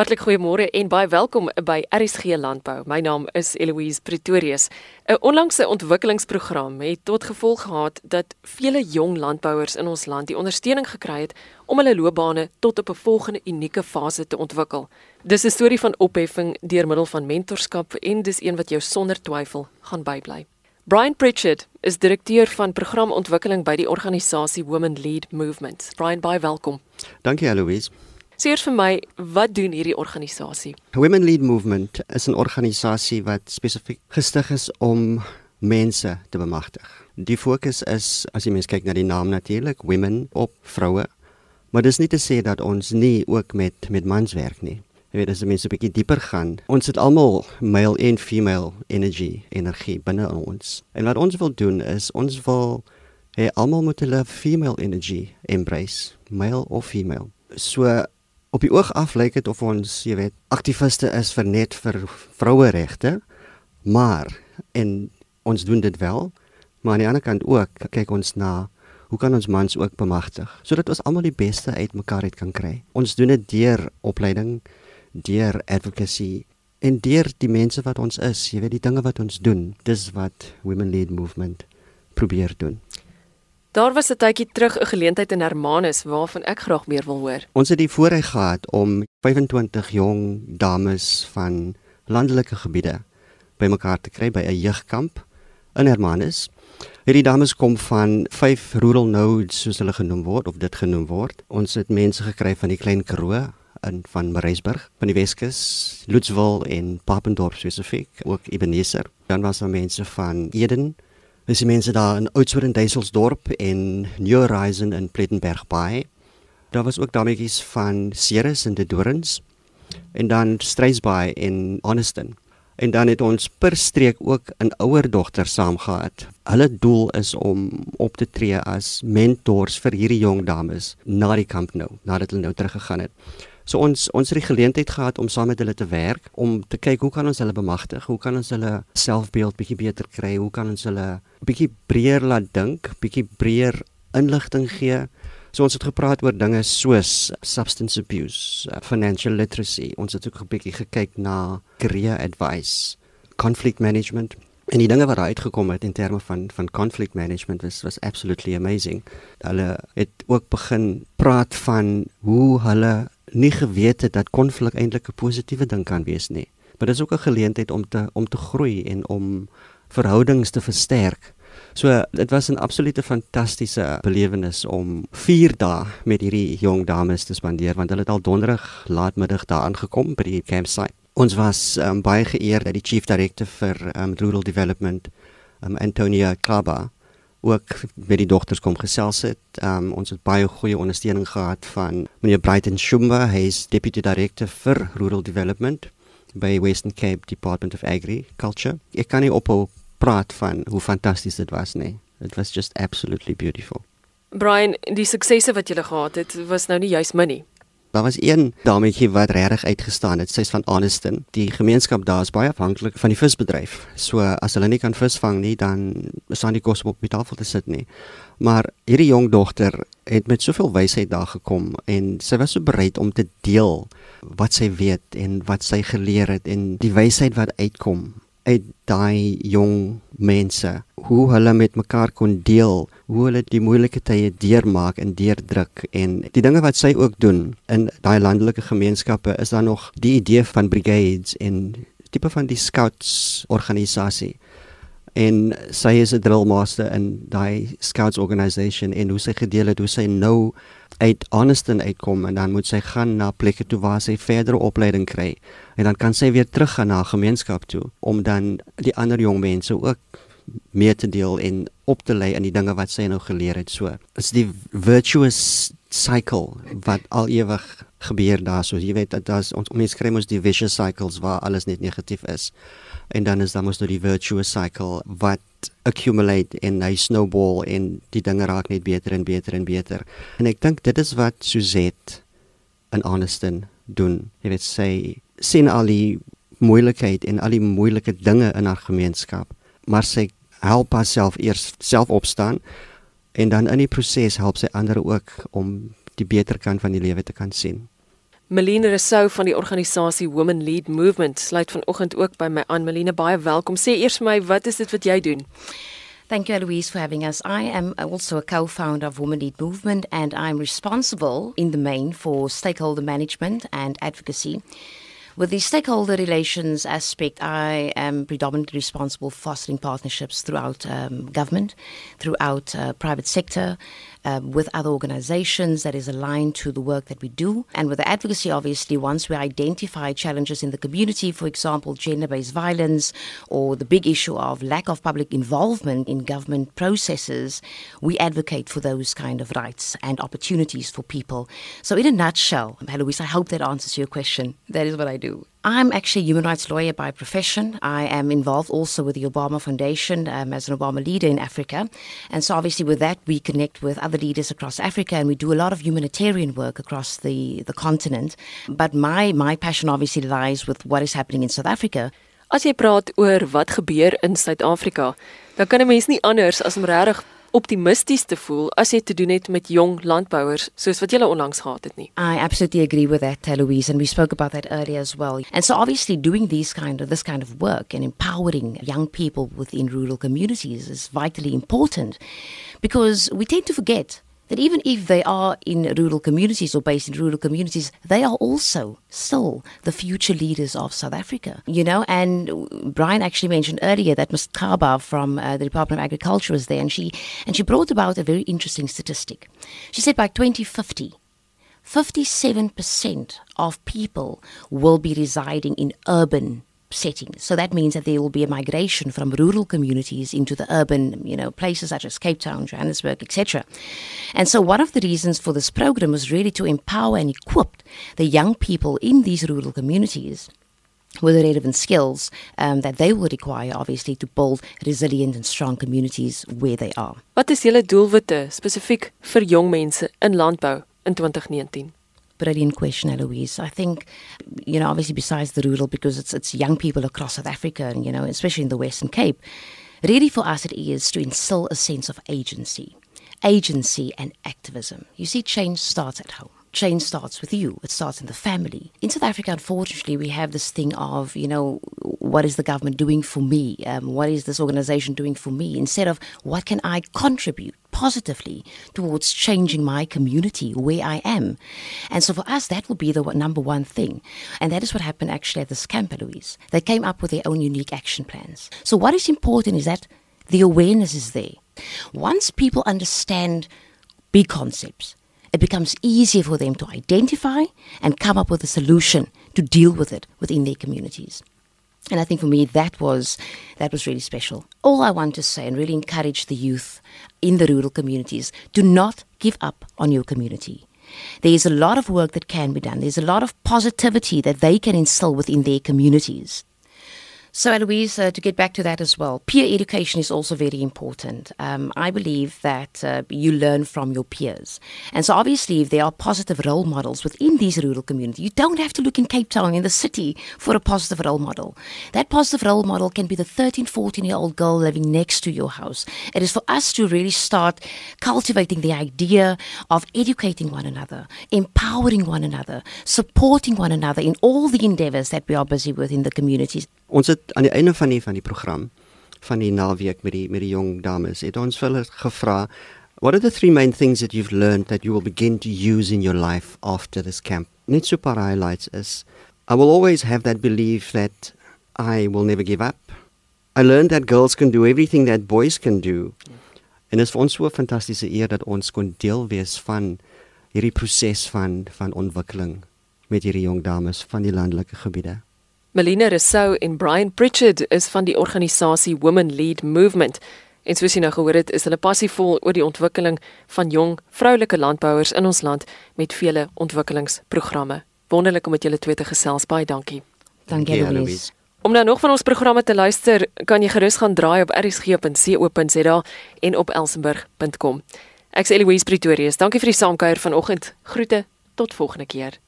Hartlik goeiemôre en baie welkom by RSG Landbou. My naam is Eloise Pretorius. 'n Onlangse ontwikkelingsprogram het tot gevolg gehad dat vele jong landbouers in ons land die ondersteuning gekry het om hulle loopbane tot op 'n volgende unieke fase te ontwikkel. Dis 'n storie van opheffing deur middel van mentorskap en dis een wat jou sonder twyfel gaan bybly. Brian Pritchard is direkteur van programontwikkeling by die organisasie Women Lead Movement. Brian, baie welkom. Dankie Eloise. Sê vir my, wat doen hierdie organisasie? Women Lead Movement is 'n organisasie wat spesifiek gestig is om mense te bemagtig. Die fokus is as jy mens kyk na die naam natuurlik, women op vroue. Maar dis nie te sê dat ons nie ook met met mans werk nie. Jy weet as jy mens 'n bietjie dieper gaan, ons het almal male en female energy, energie binne ons. En wat ons wil doen is ons wil hê almal moet hulle female energy embrace, male of female. So op die oog af lyk dit of ons, jy weet, aktiviste is vir net vir vroueregte, maar en ons doen dit wel, maar aan die ander kant ook kyk ons na hoe kan ons mans ook bemagtig sodat ons almal die beste uit mekaar uit kan kry. Ons doen dit deur opleiding, deur advocacy en deur die mense wat ons is, jy weet die dinge wat ons doen. Dis wat Women Lead Movement probeer doen. Daar was 'n tydjie terug 'n geleentheid in Hermanus waarvan ek graag meer wil hoor. Ons het die voorreg gehad om 25 jong dames van landelike gebiede bymekaar te kry by 'n jeugkamp in Hermanus. Hierdie dames kom van vyf rural nodes soos hulle genoem word of dit genoem word. Ons het mense gekry van die Klein Karoo in van Mareisburg, van die Weskus, Lutzwil en Papendorp spesifiek, ook Ebenezer. Dan was daar mense van Eden, Dis die mense daar in Oudtshoorn en Duiselsdorp en New Horizon in Plettenberg Bay. Daar was ook dametjies van Ceres en De Dorings en dan Strysbaai en Honeston. En dan het ons per streek ook 'n ouer dogter saamgehad. Hulle doel is om op te tree as mentors vir hierdie jong dames na die kamp nou, nadat hulle nou teruggegaan het. So ons ons het die geleentheid gehad om saam met hulle te werk om te kyk hoe kan ons hulle bemagtig? Hoe kan ons hulle selfbeeld bietjie beter kry? Hoe kan ons hulle bietjie breër laat dink, bietjie breër inligting gee? So ons het gepraat oor dinge soos substance abuse, financial literacy. Ons het ook 'n bietjie gekyk na career advice, conflict management. En die dinge wat uitgekom het in terme van van conflict management was was absolutely amazing. Hulle het ook begin praat van hoe hulle nie geweet het dat konflik eintlik 'n positiewe ding kan wees nie. Maar dit is ook 'n geleentheid om te om te groei en om verhoudings te versterk. So dit was 'n absolute fantastiese belewenis om 4 dae met hierdie jong dames te spandeer want hulle het al donderdag laatmiddag daar aangekom by die campsite. Ons was um, baie geëer dat die chief director vir um, rural development um, Antonia Klaba ook met die dogters kom gesels het. Um, ons het baie goeie ondersteuning gehad van meneer Brighton Shumba, hy is deputy director vir rural development by Western Cape Department of Agriculture. Ek kan nie ophou praat van hoe fantasties dit was nie. It was just absolutely beautiful. Brian, die suksese wat jy gehad het, was nou nie juis min nie. Daar was een dametjie wat regtig uitgestaan het. Sy's van Aniston. Die gemeenskap daar is baie afhanklik van die visbedryf. So as hulle nie kan visvang nie, dan is daar nie kos op die tafel te sit nie. Maar hierdie jong dogter het met soveel wysheid daar gekom en sy was so bereid om te deel wat sy weet en wat sy geleer het en die wysheid wat uitkom uit daai jong mense hoe hulle met mekaar kon deel hoe hulle die moeilike tye deurmaak en deurdruk. En die dinge wat sy ook doen in daai landelike gemeenskappe is daar nog die idee van brigades en tipe van die scouts organisasie. En sy is 'n drill master in daai scouts organisation en hoe sy gedeel het hoe sy nou uit Honeston uitkom en dan moet sy gaan na plekke toe waar sy verdere opleiding kry. En dan kan sy weer teruggaan na gemeenskap toe om dan die ander jong mense ook meer te deel en op te lei in die dinge wat sy nou geleer het. So is die virtuous cycle wat al ewig gebeur daar so jy weet dat daar's ons mense kry mos die vicious cycles waar alles net negatief is. En dan is dan mos nou die virtuous cycle wat accumulate en hy snowball en die dinge raak net beter en beter en beter. En ek dink dit is wat Suzette in Honeston doen. Jy weet sy sien al die moeilikheid en al die moeilike dinge in haar gemeenskap maar sy help haarself eers self opstaan en dan in die proses help sy ander ook om die beter kant van die lewe te kan sien Meline Rousseau van die organisasie Women Lead Movement sluit vanoggend ook by my aan. Meline, baie welkom. Sê eers vir my, wat is dit wat jy doen? Thank you, Eloise, for having us. I am also a co founder of Women Lead Movement, and I'm responsible in the main for stakeholder management and advocacy. With the stakeholder relations aspect, I am predominantly responsible for fostering partnerships throughout um, government, throughout uh, private sector, uh, with other organizations that is aligned to the work that we do. And with the advocacy, obviously, once we identify challenges in the community, for example, gender based violence or the big issue of lack of public involvement in government processes, we advocate for those kind of rights and opportunities for people. So, in a nutshell, Heloise, I hope that answers your question. That is what I do. I'm actually a human rights lawyer by profession. I am involved also with the Obama Foundation um, as an Obama leader in Africa. And so, obviously, with that, we connect with other leaders across Africa and we do a lot of humanitarian work across the, the continent. But my, my passion obviously lies with what is happening in South Africa. As jy praat oor wat gebeur in Suid-Afrika, dan kan 'n mens nie anders as om regtig optimisties te voel as jy te doen het met jong landbouers soos wat jy onlangs gehad het nie. I absolutely agree with that, Louise, and we spoke about that earlier as well. And so obviously doing these kind of this kind of work and empowering young people within rural communities is vitally important because we tend to forget that even if they are in rural communities or based in rural communities, they are also still the future leaders of South Africa. You know, and Brian actually mentioned earlier that Ms. Kaba from uh, the Department of Agriculture was there, and she and she brought about a very interesting statistic. She said by 2050. 57% of people will be residing in urban setting. So that means that there will be a migration from rural communities into the urban, you know, places such as Cape Town, Johannesburg, etc. And so one of the reasons for this program was really to empower and equip the young people in these rural communities with the relevant skills um, that they will require, obviously, to build resilient and strong communities where they are. Wat is julle doelwitte spesifiek mense in landbou in 2019? Brilliant question, Eloise. I think, you know, obviously besides the rural, because it's it's young people across South Africa, and you know, especially in the Western Cape, really for us it is to instill a sense of agency, agency and activism. You see, change starts at home change starts with you. It starts in the family. In South Africa, unfortunately, we have this thing of, you know, what is the government doing for me? Um, what is this organization doing for me? Instead of what can I contribute positively towards changing my community where I am. And so for us, that will be the number one thing. And that is what happened actually at this camp, Louise. They came up with their own unique action plans. So what is important is that the awareness is there. Once people understand big concepts, it becomes easier for them to identify and come up with a solution to deal with it within their communities. And I think for me that was that was really special. All I want to say and really encourage the youth in the rural communities, do not give up on your community. There is a lot of work that can be done. There's a lot of positivity that they can instill within their communities. So, Eloise, uh, to get back to that as well, peer education is also very important. Um, I believe that uh, you learn from your peers. And so, obviously, if there are positive role models within these rural communities, you don't have to look in Cape Town, in the city, for a positive role model. That positive role model can be the 13, 14 year old girl living next to your house. It is for us to really start cultivating the idea of educating one another, empowering one another, supporting one another in all the endeavors that we are busy with in the communities. Ons het aan die einde van die van die program van die naweek met die met die jong dames het ons vir hulle gevra what are the three main things that you've learned that you will begin to use in your life after this camp? Net so paar highlights is I will always have that belief that I will never give up. I learned that girls can do everything that boys can do. En dit is vir ons so 'n fantastiese eer dat ons kon deel wees van hierdie proses van van ontwikkeling met hierdie jong dames van die landelike gebiede Melina Rousseau en Brian Pritchard is van die organisasie Women Lead Movement. En soos jy nou gehoor het, is hulle passievol oor die ontwikkeling van jong vroulike landbouers in ons land met vele ontwikkelingsprogramme. Wonderlik om met julle twee te gesels. Baie dankie. Dankie, Louise. Om nou nog van ons programme te luister, kan jy gerus gaan draai op rsg.co.za en op elsenburg.com. Ek's Eloise Pretorius. Dankie vir die saamkuier vanoggend. Groete tot volgende keer.